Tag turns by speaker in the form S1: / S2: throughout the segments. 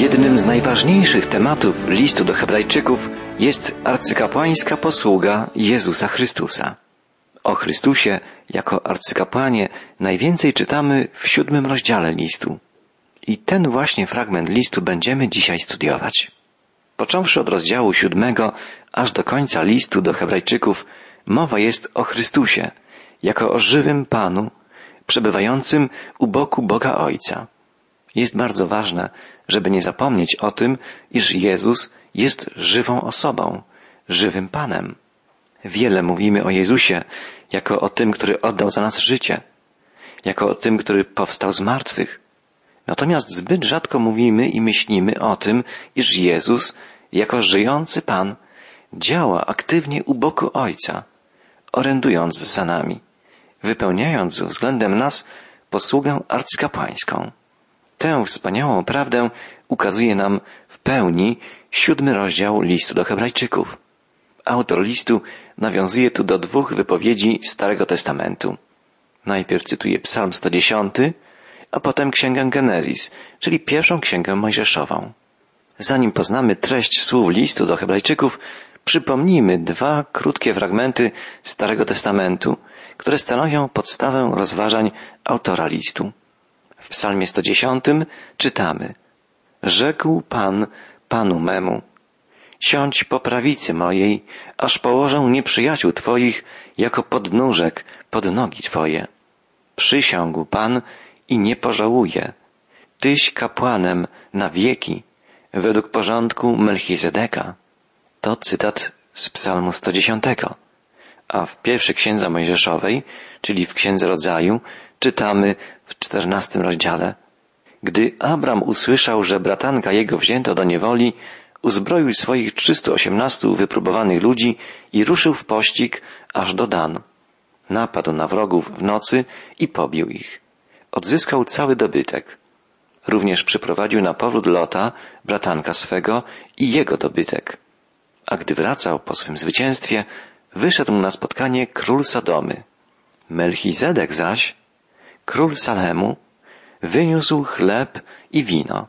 S1: Jednym z najważniejszych tematów listu do Hebrajczyków jest arcykapłańska posługa Jezusa Chrystusa. O Chrystusie jako arcykapłanie najwięcej czytamy w siódmym rozdziale listu. I ten właśnie fragment listu będziemy dzisiaj studiować. Począwszy od rozdziału siódmego aż do końca listu do Hebrajczyków, mowa jest o Chrystusie, jako o żywym Panu, przebywającym u boku Boga Ojca. Jest bardzo ważne, żeby nie zapomnieć o tym, iż Jezus jest żywą osobą, żywym Panem. Wiele mówimy o Jezusie jako o tym, który oddał za nas życie, jako o tym, który powstał z martwych. Natomiast zbyt rzadko mówimy i myślimy o tym, iż Jezus, jako żyjący Pan, działa aktywnie u boku Ojca, orędując za nami, wypełniając względem nas posługę arcykapłańską. Tę wspaniałą prawdę ukazuje nam w pełni siódmy rozdział listu do Hebrajczyków. Autor listu nawiązuje tu do dwóch wypowiedzi Starego Testamentu. Najpierw cytuje Psalm 110, a potem Księgę Genezis, czyli pierwszą księgę mojżeszową. Zanim poznamy treść słów listu do Hebrajczyków, przypomnijmy dwa krótkie fragmenty Starego Testamentu, które stanowią podstawę rozważań autora listu. W psalmie 110 czytamy Rzekł Pan Panu memu Siądź po prawicy mojej, aż położę nieprzyjaciół Twoich jako podnóżek pod nogi Twoje. Przysiągł Pan i nie pożałuje. Tyś kapłanem na wieki, według porządku Melchizedeka. To cytat z psalmu 110. A w pierwszej księdze Mojżeszowej, czyli w księdze rodzaju, czytamy w czternastym rozdziale. Gdy Abram usłyszał, że bratanka jego wzięto do niewoli, uzbroił swoich 318 wypróbowanych ludzi i ruszył w pościg aż do Dan. Napadł na wrogów w nocy i pobił ich. Odzyskał cały dobytek. Również przyprowadził na powrót Lota, bratanka swego i jego dobytek. A gdy wracał po swym zwycięstwie, wyszedł na spotkanie król Sodomy. Melchizedek zaś, król Salemu, wyniósł chleb i wino,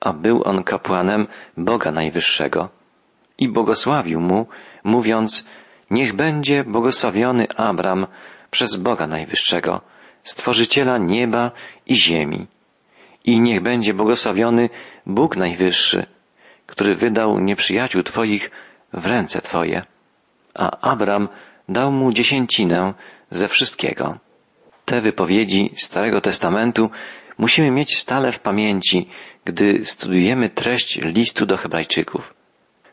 S1: a był on kapłanem Boga Najwyższego. I błogosławił mu, mówiąc, niech będzie błogosławiony Abram przez Boga Najwyższego, Stworzyciela nieba i ziemi. I niech będzie błogosławiony Bóg Najwyższy, który wydał nieprzyjaciół Twoich w ręce Twoje. A Abram dał mu dziesięcinę ze wszystkiego. Te wypowiedzi Starego Testamentu musimy mieć stale w pamięci, gdy studiujemy treść listu do Hebrajczyków.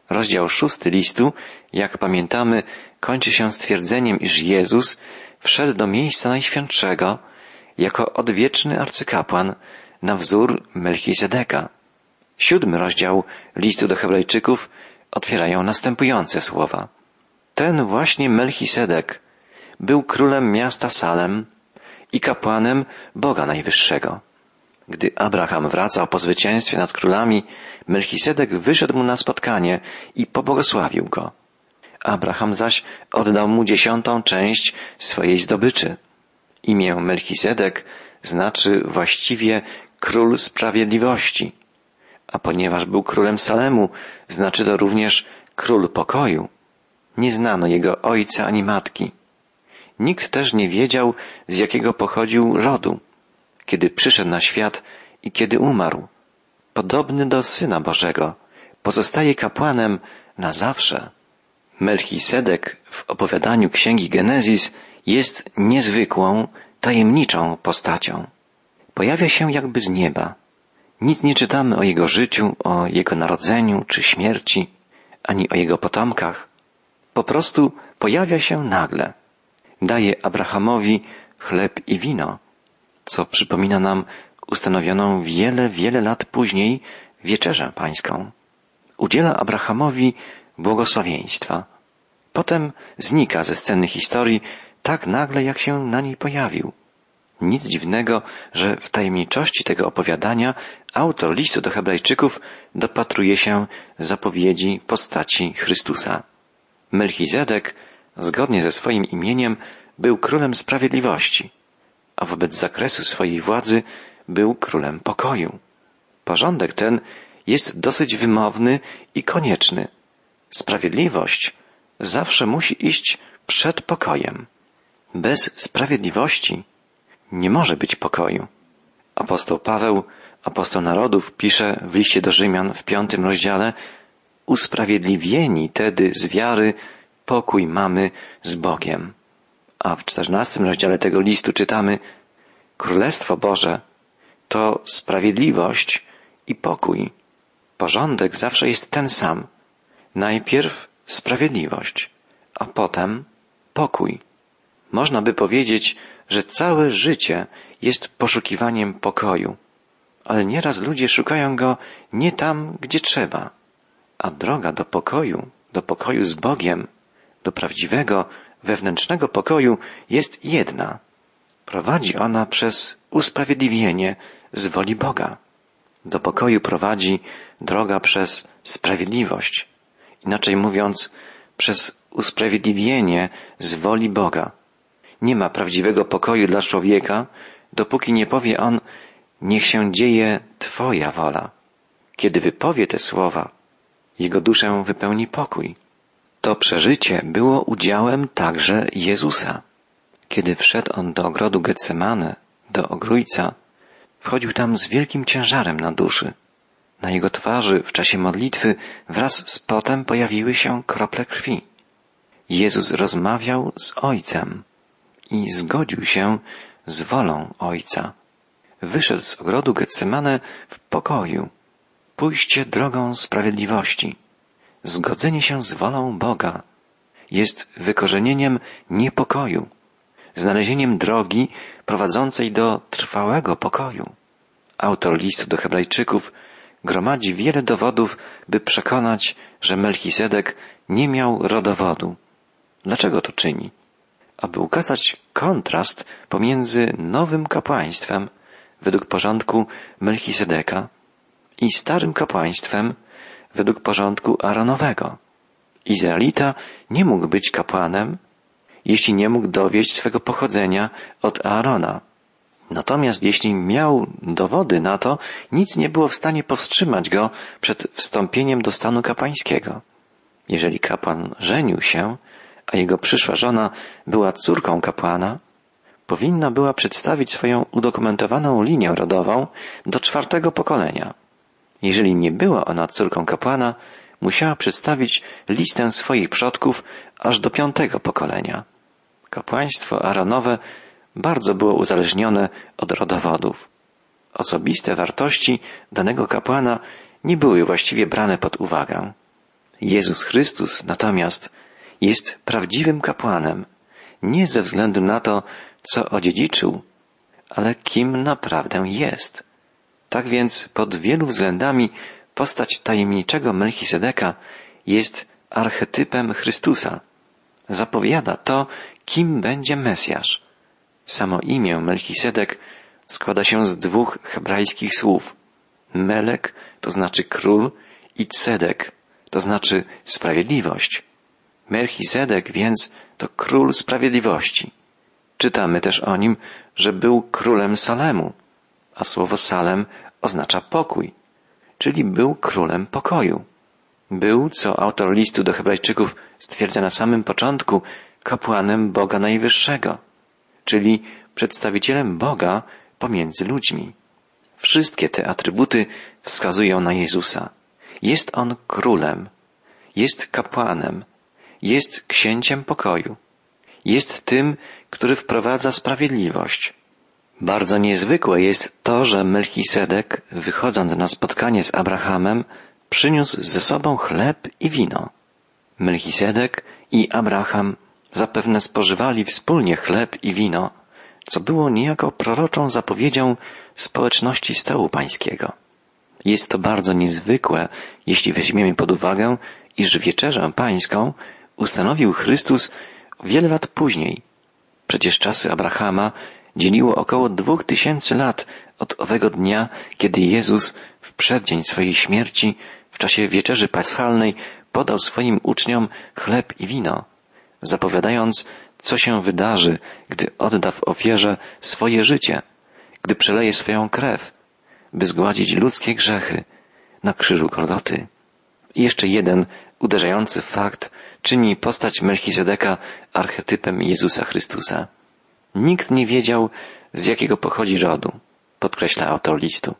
S1: Rozdział szósty listu, jak pamiętamy, kończy się stwierdzeniem, iż Jezus wszedł do miejsca najświętszego jako odwieczny arcykapłan na wzór Melchizedeka. Siódmy rozdział listu do Hebrajczyków otwierają następujące słowa. Ten właśnie Melchisedek był królem miasta Salem i kapłanem Boga Najwyższego. Gdy Abraham wracał po zwycięstwie nad królami, Melchisedek wyszedł mu na spotkanie i pobłogosławił go. Abraham zaś oddał mu dziesiątą część swojej zdobyczy. Imię Melchisedek znaczy właściwie król sprawiedliwości, a ponieważ był królem Salemu, znaczy to również król pokoju. Nie znano jego ojca ani matki. Nikt też nie wiedział, z jakiego pochodził rodu, kiedy przyszedł na świat i kiedy umarł. Podobny do Syna Bożego, pozostaje kapłanem na zawsze. Melchisedek w opowiadaniu Księgi Genezis jest niezwykłą, tajemniczą postacią. Pojawia się jakby z nieba. Nic nie czytamy o jego życiu, o jego narodzeniu czy śmierci, ani o jego potomkach. Po prostu pojawia się nagle. Daje Abrahamowi chleb i wino, co przypomina nam ustanowioną wiele, wiele lat później wieczerzę pańską. Udziela Abrahamowi błogosławieństwa. Potem znika ze sceny historii tak nagle, jak się na niej pojawił. Nic dziwnego, że w tajemniczości tego opowiadania autor listu do Hebrajczyków dopatruje się zapowiedzi postaci Chrystusa. Melchizedek, zgodnie ze swoim imieniem, był królem sprawiedliwości, a wobec zakresu swojej władzy był królem pokoju. Porządek ten jest dosyć wymowny i konieczny. Sprawiedliwość zawsze musi iść przed pokojem. Bez sprawiedliwości nie może być pokoju. Apostoł Paweł, apostoł narodów, pisze w liście do Rzymian w piątym rozdziale Usprawiedliwieni tedy z wiary pokój mamy z Bogiem. A w czternastym rozdziale tego listu czytamy Królestwo Boże to sprawiedliwość i pokój. Porządek zawsze jest ten sam. Najpierw sprawiedliwość, a potem pokój. Można by powiedzieć, że całe życie jest poszukiwaniem pokoju, ale nieraz ludzie szukają go nie tam, gdzie trzeba, a droga do pokoju, do pokoju z Bogiem, do prawdziwego, wewnętrznego pokoju jest jedna. Prowadzi ona przez usprawiedliwienie z woli Boga. Do pokoju prowadzi droga przez sprawiedliwość. Inaczej mówiąc, przez usprawiedliwienie z woli Boga. Nie ma prawdziwego pokoju dla człowieka, dopóki nie powie on, niech się dzieje Twoja wola. Kiedy wypowie te słowa, jego duszę wypełni pokój. To przeżycie było udziałem także Jezusa. Kiedy wszedł on do ogrodu Getsemane, do ogrójca, wchodził tam z wielkim ciężarem na duszy. Na jego twarzy w czasie modlitwy wraz z potem pojawiły się krople krwi. Jezus rozmawiał z Ojcem i zgodził się z wolą Ojca. Wyszedł z ogrodu Getsemane w pokoju, pójście drogą sprawiedliwości, zgodzenie się z wolą Boga jest wykorzenieniem niepokoju, znalezieniem drogi prowadzącej do trwałego pokoju. Autor listu do Hebrajczyków gromadzi wiele dowodów, by przekonać, że Melchisedek nie miał rodowodu. Dlaczego to czyni? Aby ukazać kontrast pomiędzy nowym kapłaństwem według porządku Melchisedeka i starym kapłaństwem według porządku Aaronowego. Izraelita nie mógł być kapłanem, jeśli nie mógł dowieść swego pochodzenia od Aarona. Natomiast jeśli miał dowody na to, nic nie było w stanie powstrzymać go przed wstąpieniem do stanu kapłańskiego. Jeżeli kapłan żenił się, a jego przyszła żona była córką kapłana, powinna była przedstawić swoją udokumentowaną linię rodową do czwartego pokolenia. Jeżeli nie była ona córką kapłana, musiała przedstawić listę swoich przodków aż do piątego pokolenia. Kapłaństwo Aaronowe bardzo było uzależnione od rodowodów. Osobiste wartości danego kapłana nie były właściwie brane pod uwagę. Jezus Chrystus natomiast jest prawdziwym kapłanem, nie ze względu na to, co odziedziczył, ale kim naprawdę jest. Tak więc pod wielu względami postać tajemniczego Melchisedeka jest archetypem Chrystusa. Zapowiada to, kim będzie Mesjasz. Samo imię Melchisedek składa się z dwóch hebrajskich słów. Melek to znaczy król i Cedek to znaczy sprawiedliwość. Melchisedek więc to król sprawiedliwości. Czytamy też o nim, że był królem Salemu, a słowo Salem oznacza pokój, czyli był królem pokoju. Był, co autor listu do Hebrajczyków stwierdza na samym początku, kapłanem Boga Najwyższego, czyli przedstawicielem Boga pomiędzy ludźmi. Wszystkie te atrybuty wskazują na Jezusa. Jest On królem, jest kapłanem, jest księciem pokoju, jest tym, który wprowadza sprawiedliwość. Bardzo niezwykłe jest to, że Melchisedek, wychodząc na spotkanie z Abrahamem, przyniósł ze sobą chleb i wino. Melchisedek i Abraham zapewne spożywali wspólnie chleb i wino, co było niejako proroczą zapowiedzią społeczności stołu pańskiego. Jest to bardzo niezwykłe, jeśli weźmiemy pod uwagę, iż wieczerzę pańską ustanowił Chrystus wiele lat później. Przecież czasy Abrahama dzieliło około dwóch tysięcy lat od owego dnia, kiedy Jezus w przeddzień swojej śmierci, w czasie wieczerzy paschalnej, podał swoim uczniom chleb i wino, zapowiadając, co się wydarzy, gdy odda w ofierze swoje życie, gdy przeleje swoją krew, by zgładzić ludzkie grzechy, na krzyżu Golgoty. I jeszcze jeden uderzający fakt czyni postać Melchizedeka archetypem Jezusa Chrystusa. Nikt nie wiedział, z jakiego pochodzi rodu, podkreśla autor listu.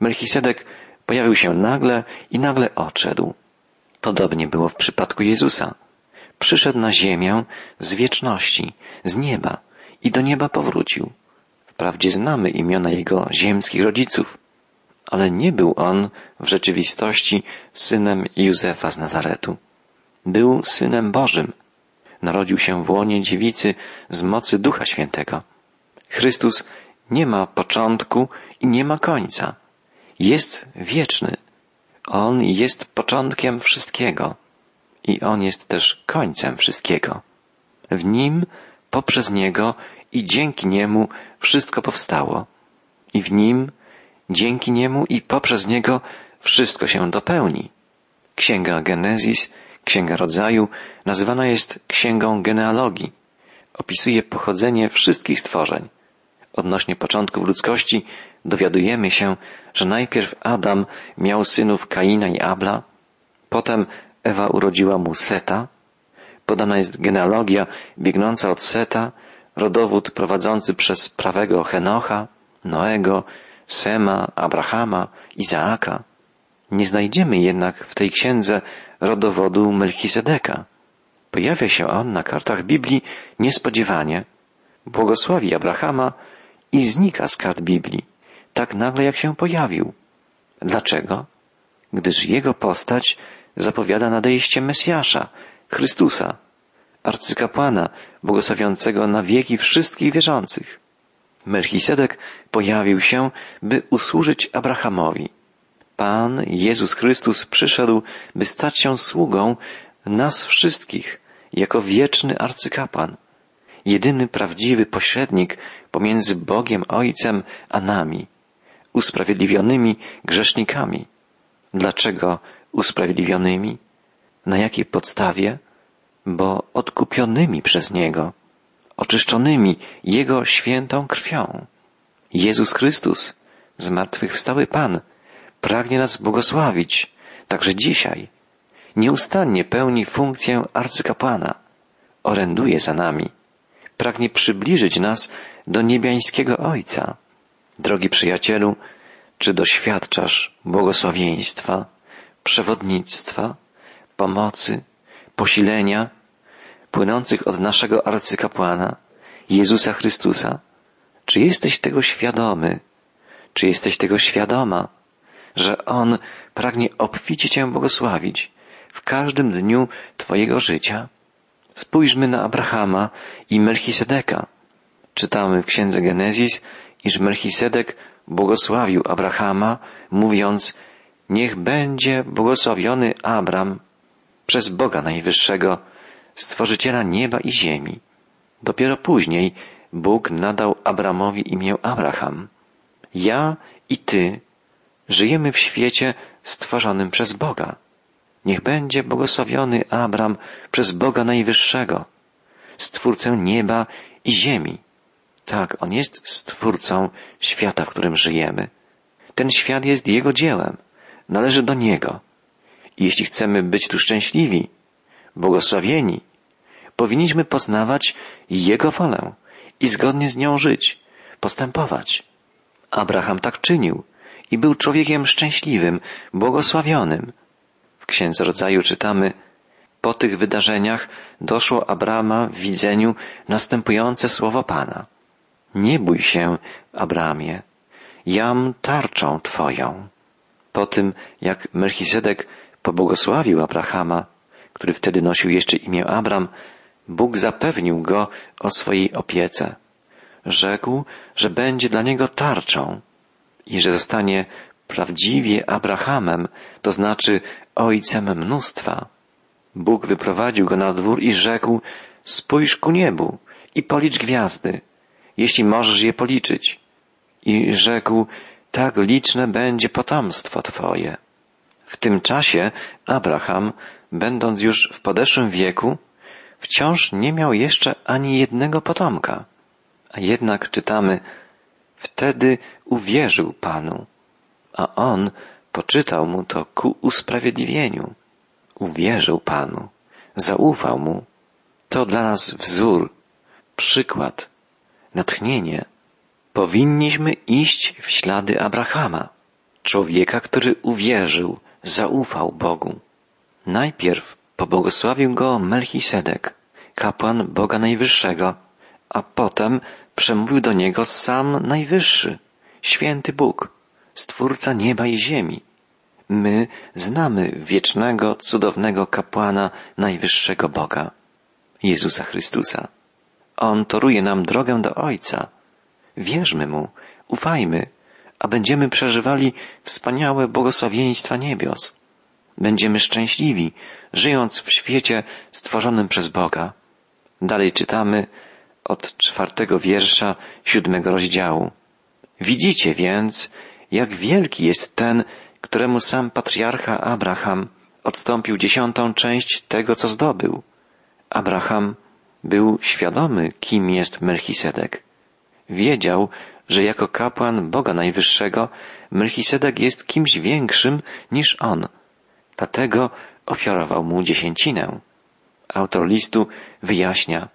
S1: Melchizedek pojawił się nagle i nagle odszedł. Podobnie było w przypadku Jezusa. Przyszedł na ziemię z wieczności, z nieba i do nieba powrócił. Wprawdzie znamy imiona jego ziemskich rodziców, ale nie był on w rzeczywistości synem Józefa z Nazaretu. Był synem Bożym. Narodził się w łonie dziewicy z mocy Ducha Świętego. Chrystus nie ma początku i nie ma końca. Jest wieczny. On jest początkiem wszystkiego i On jest też końcem wszystkiego. W Nim, poprzez Niego i dzięki Niemu wszystko powstało. I w Nim, dzięki Niemu i poprzez Niego wszystko się dopełni. Księga Genezis, Księga Rodzaju, nazywana jest Księgą Genealogii. Opisuje pochodzenie wszystkich stworzeń. Odnośnie początków ludzkości dowiadujemy się, że najpierw Adam miał synów Kaina i Abla, potem Ewa urodziła mu Seta, podana jest genealogia biegnąca od Seta, rodowód prowadzący przez prawego Henocha, Noego, Sema, Abrahama, Izaaka. Nie znajdziemy jednak w tej księdze rodowodu Melchizedeka. Pojawia się on na kartach Biblii niespodziewanie, błogosławi Abrahama i znika z kart Biblii, tak nagle jak się pojawił. Dlaczego? Gdyż jego postać zapowiada nadejście Mesjasza, Chrystusa, arcykapłana, błogosławiącego na wieki wszystkich wierzących. Melchisedek pojawił się, by usłużyć Abrahamowi. Pan Jezus Chrystus przyszedł, by stać się sługą nas wszystkich, jako wieczny arcykapłan, jedyny prawdziwy pośrednik pomiędzy Bogiem Ojcem a nami, usprawiedliwionymi grzesznikami. Dlaczego usprawiedliwionymi? Na jakiej podstawie? Bo odkupionymi przez Niego, oczyszczonymi Jego świętą krwią. Jezus Chrystus, zmartwychwstały Pan, pragnie nas błogosławić, także dzisiaj. Nieustannie pełni funkcję arcykapłana, oręduje za nami, pragnie przybliżyć nas do niebiańskiego Ojca. Drogi przyjacielu, czy doświadczasz błogosławieństwa, przewodnictwa, pomocy, posilenia płynących od naszego arcykapłana, Jezusa Chrystusa? Czy jesteś tego świadomy? Czy jesteś tego świadoma, że On pragnie obficie Cię błogosławić w każdym dniu Twojego życia? Spójrzmy na Abrahama i Melchisedeka. Czytamy w księdze Genezis, iż Melchisedek błogosławił Abrahama, mówiąc, niech będzie błogosławiony Abram przez Boga Najwyższego, Stworzyciela nieba i ziemi. Dopiero później Bóg nadał Abramowi imię Abraham. Ja i Ty żyjemy w świecie stworzonym przez Boga. Niech będzie błogosławiony Abram przez Boga Najwyższego, Stwórcę nieba i ziemi. Tak, On jest Stwórcą świata, w którym żyjemy. Ten świat jest Jego dziełem, należy do Niego. I jeśli chcemy być tu szczęśliwi, błogosławieni, powinniśmy poznawać Jego wolę i zgodnie z nią żyć, postępować. Abraham tak czynił i był człowiekiem szczęśliwym, błogosławionym. W Księdze Rodzaju czytamy, po tych wydarzeniach doszło Abrama w widzeniu następujące słowo Pana. Nie bój się, Abramie, jam tarczą Twoją. Po tym, jak Melchizedek pobłogosławił Abrahama, który wtedy nosił jeszcze imię Abram, Bóg zapewnił go o swojej opiece. Rzekł, że będzie dla niego tarczą i że zostanie prawdziwie Abrahamem, to znaczy ojcem mnóstwa. Bóg wyprowadził go na dwór i rzekł, spójrz ku niebu i policz gwiazdy, jeśli możesz je policzyć. I rzekł, tak liczne będzie potomstwo Twoje. W tym czasie Abraham, będąc już w podeszłym wieku, wciąż nie miał jeszcze ani jednego potomka. A jednak czytamy, wtedy uwierzył Panu, a on Poczytał mu to ku usprawiedliwieniu. Uwierzył Panu, zaufał mu. To dla nas wzór, przykład, natchnienie. Powinniśmy iść w ślady Abrahama, człowieka, który uwierzył, zaufał Bogu. Najpierw pobłogosławił go Melchisedek, kapłan Boga Najwyższego, a potem przemówił do niego sam Najwyższy, święty Bóg, Stwórca nieba i ziemi. My znamy wiecznego, cudownego kapłana Najwyższego Boga, Jezusa Chrystusa. On toruje nam drogę do Ojca. Wierzmy Mu, ufajmy, a będziemy przeżywali wspaniałe błogosławieństwa niebios. Będziemy szczęśliwi, żyjąc w świecie stworzonym przez Boga. Dalej czytamy od czwartego wiersza siódmego rozdziału. Widzicie więc, jak wielki jest ten, któremu sam patriarcha Abraham odstąpił dziesiątą część tego, co zdobył. Abraham był świadomy, kim jest Melchisedek. Wiedział, że jako kapłan Boga Najwyższego Melchisedek jest kimś większym niż on. Dlatego ofiarował mu dziesięcinę. Autor listu wyjaśnia.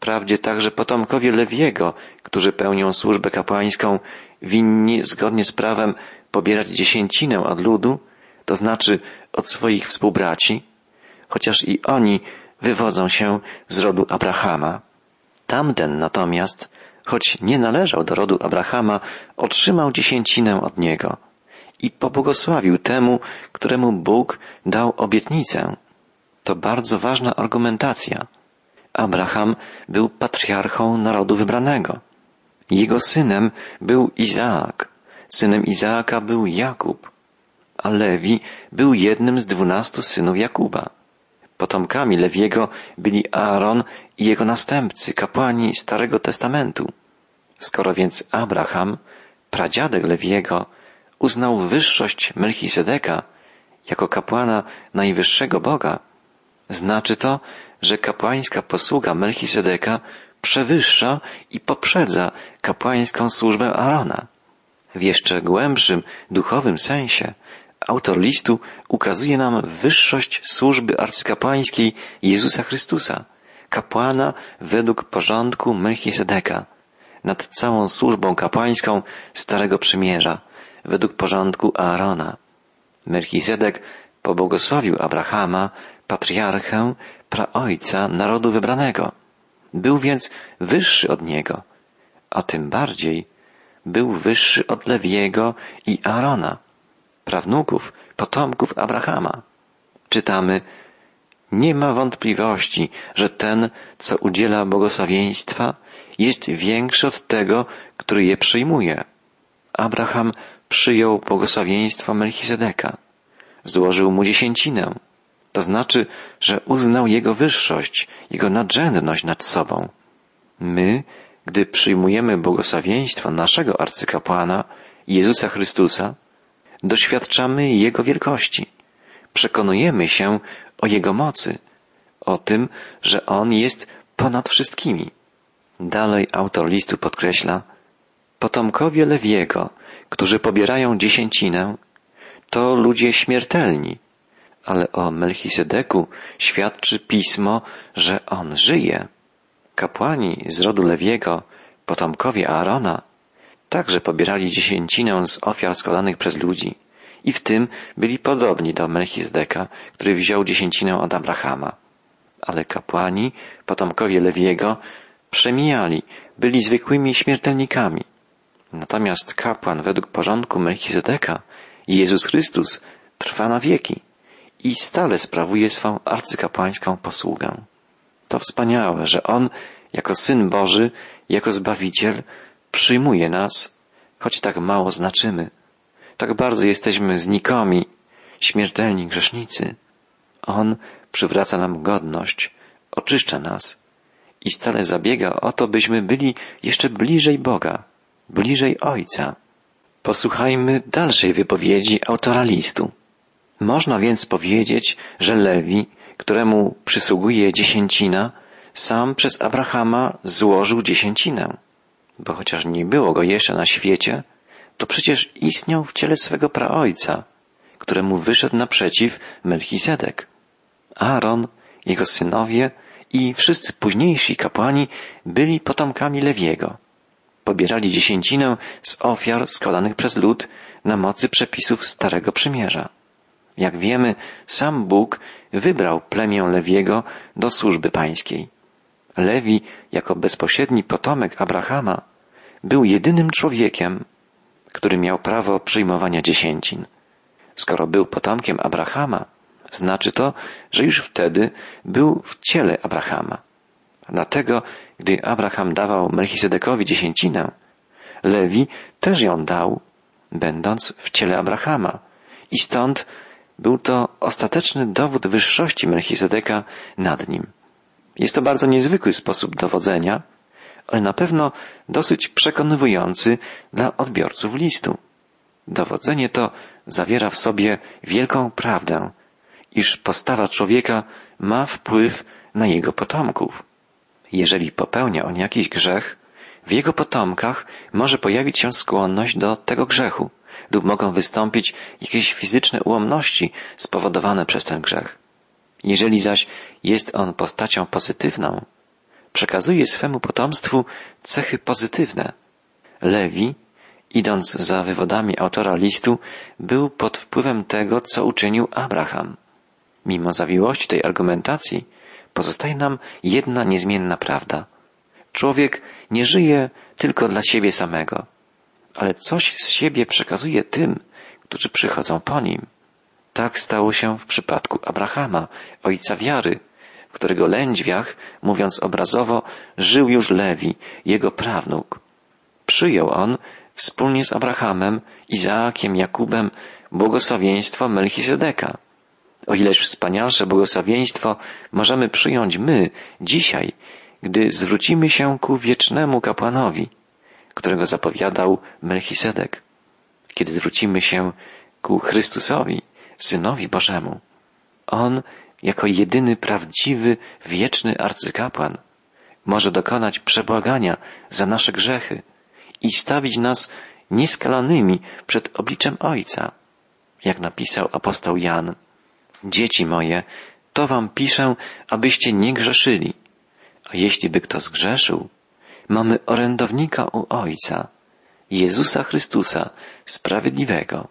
S1: Wprawdzie także potomkowie Lewiego, którzy pełnią służbę kapłańską, winni zgodnie z prawem pobierać dziesięcinę od ludu, to znaczy od swoich współbraci, chociaż i oni wywodzą się z rodu Abrahama. Tamten natomiast, choć nie należał do rodu Abrahama, otrzymał dziesięcinę od niego i pobłogosławił temu, któremu Bóg dał obietnicę. To bardzo ważna argumentacja. Abraham był patriarchą narodu wybranego. Jego synem był Izaak. Synem Izaaka był Jakub, a Lewi był jednym z dwunastu synów Jakuba. Potomkami Lewiego byli Aaron i jego następcy, kapłani Starego Testamentu. Skoro więc Abraham, pradziadek Lewiego, uznał wyższość Melchisedeka jako kapłana najwyższego Boga, znaczy to, że kapłańska posługa Melchisedeka przewyższa i poprzedza kapłańską służbę Arona. W jeszcze głębszym, duchowym sensie autor listu ukazuje nam wyższość służby arcykapłańskiej Jezusa Chrystusa, kapłana według porządku Melchisedeka, nad całą służbą kapłańską Starego Przymierza, według porządku Aarona. Melchizedek pobłogosławił Abrahama, patriarchę, praojca narodu wybranego. Był więc wyższy od niego, a tym bardziej był wyższy od Lewiego i Aarona, prawnuków, potomków Abrahama. Czytamy, nie ma wątpliwości, że ten, co udziela błogosławieństwa, jest większy od tego, który je przyjmuje. Abraham przyjął błogosławieństwo Melchizedeka. Złożył mu dziesięcinę. To znaczy, że uznał jego wyższość, jego nadrzędność nad sobą. My gdy przyjmujemy błogosławieństwo naszego arcykapłana, Jezusa Chrystusa, doświadczamy Jego wielkości. Przekonujemy się o Jego mocy, o tym, że On jest ponad wszystkimi. Dalej autor listu podkreśla, potomkowie Lewiego, którzy pobierają dziesięcinę, to ludzie śmiertelni, ale o Melchisedeku świadczy pismo, że on żyje. Kapłani z rodu Lewiego, potomkowie Aarona, także pobierali dziesięcinę z ofiar składanych przez ludzi i w tym byli podobni do Melchizdeka, który wziął dziesięcinę od Abrahama. Ale kapłani, potomkowie Lewiego, przemijali, byli zwykłymi śmiertelnikami. Natomiast kapłan według porządku Melchizedeka, Jezus Chrystus, trwa na wieki i stale sprawuje swą arcykapłańską posługę. To wspaniałe, że On, jako Syn Boży, jako Zbawiciel, przyjmuje nas, choć tak mało znaczymy. Tak bardzo jesteśmy znikomi, śmiertelni grzesznicy. On przywraca nam godność, oczyszcza nas i stale zabiega o to, byśmy byli jeszcze bliżej Boga, bliżej Ojca. Posłuchajmy dalszej wypowiedzi autora listu. Można więc powiedzieć, że Lewi któremu przysługuje dziesięcina, sam przez Abrahama złożył dziesięcinę. Bo chociaż nie było go jeszcze na świecie, to przecież istniał w ciele swego praojca, któremu wyszedł naprzeciw Melchisedek. Aaron, jego synowie i wszyscy późniejsi kapłani byli potomkami Lewiego. Pobierali dziesięcinę z ofiar składanych przez lud na mocy przepisów Starego Przymierza. Jak wiemy, sam Bóg wybrał plemię Lewiego do służby pańskiej. Lewi, jako bezpośredni potomek Abrahama, był jedynym człowiekiem, który miał prawo przyjmowania dziesięcin. Skoro był potomkiem Abrahama, znaczy to, że już wtedy był w ciele Abrahama. Dlatego, gdy Abraham dawał Melchisedekowi dziesięcinę, Lewi też ją dał, będąc w ciele Abrahama. I stąd był to ostateczny dowód wyższości Melchisedeka nad nim. Jest to bardzo niezwykły sposób dowodzenia, ale na pewno dosyć przekonywujący dla odbiorców listu. Dowodzenie to zawiera w sobie wielką prawdę, iż postawa człowieka ma wpływ na jego potomków. Jeżeli popełnia on jakiś grzech, w jego potomkach może pojawić się skłonność do tego grzechu lub mogą wystąpić jakieś fizyczne ułomności spowodowane przez ten grzech. Jeżeli zaś jest on postacią pozytywną, przekazuje swemu potomstwu cechy pozytywne. Lewi, idąc za wywodami autora listu, był pod wpływem tego, co uczynił Abraham. Mimo zawiłości tej argumentacji, pozostaje nam jedna niezmienna prawda. Człowiek nie żyje tylko dla siebie samego, ale coś z siebie przekazuje tym, którzy przychodzą po nim. Tak stało się w przypadku Abrahama, ojca wiary, w którego lędźwiach, mówiąc obrazowo, żył już Lewi, jego prawnuk. Przyjął on wspólnie z Abrahamem, Izaakiem, Jakubem błogosławieństwo Melchisedeka. O ileż wspanialsze błogosławieństwo możemy przyjąć my dzisiaj, gdy zwrócimy się ku wiecznemu kapłanowi, którego zapowiadał Melchisedek, kiedy zwrócimy się ku Chrystusowi, Synowi Bożemu. On, jako jedyny prawdziwy, wieczny arcykapłan, może dokonać przebłagania za nasze grzechy i stawić nas nieskalanymi przed obliczem Ojca, jak napisał apostoł Jan. Dzieci moje, to wam piszę, abyście nie grzeszyli. A jeśli by kto zgrzeszył, mamy orędownika u Ojca, Jezusa Chrystusa, Sprawiedliwego.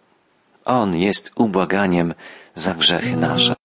S1: On jest ubłaganiem za grzechy nasze.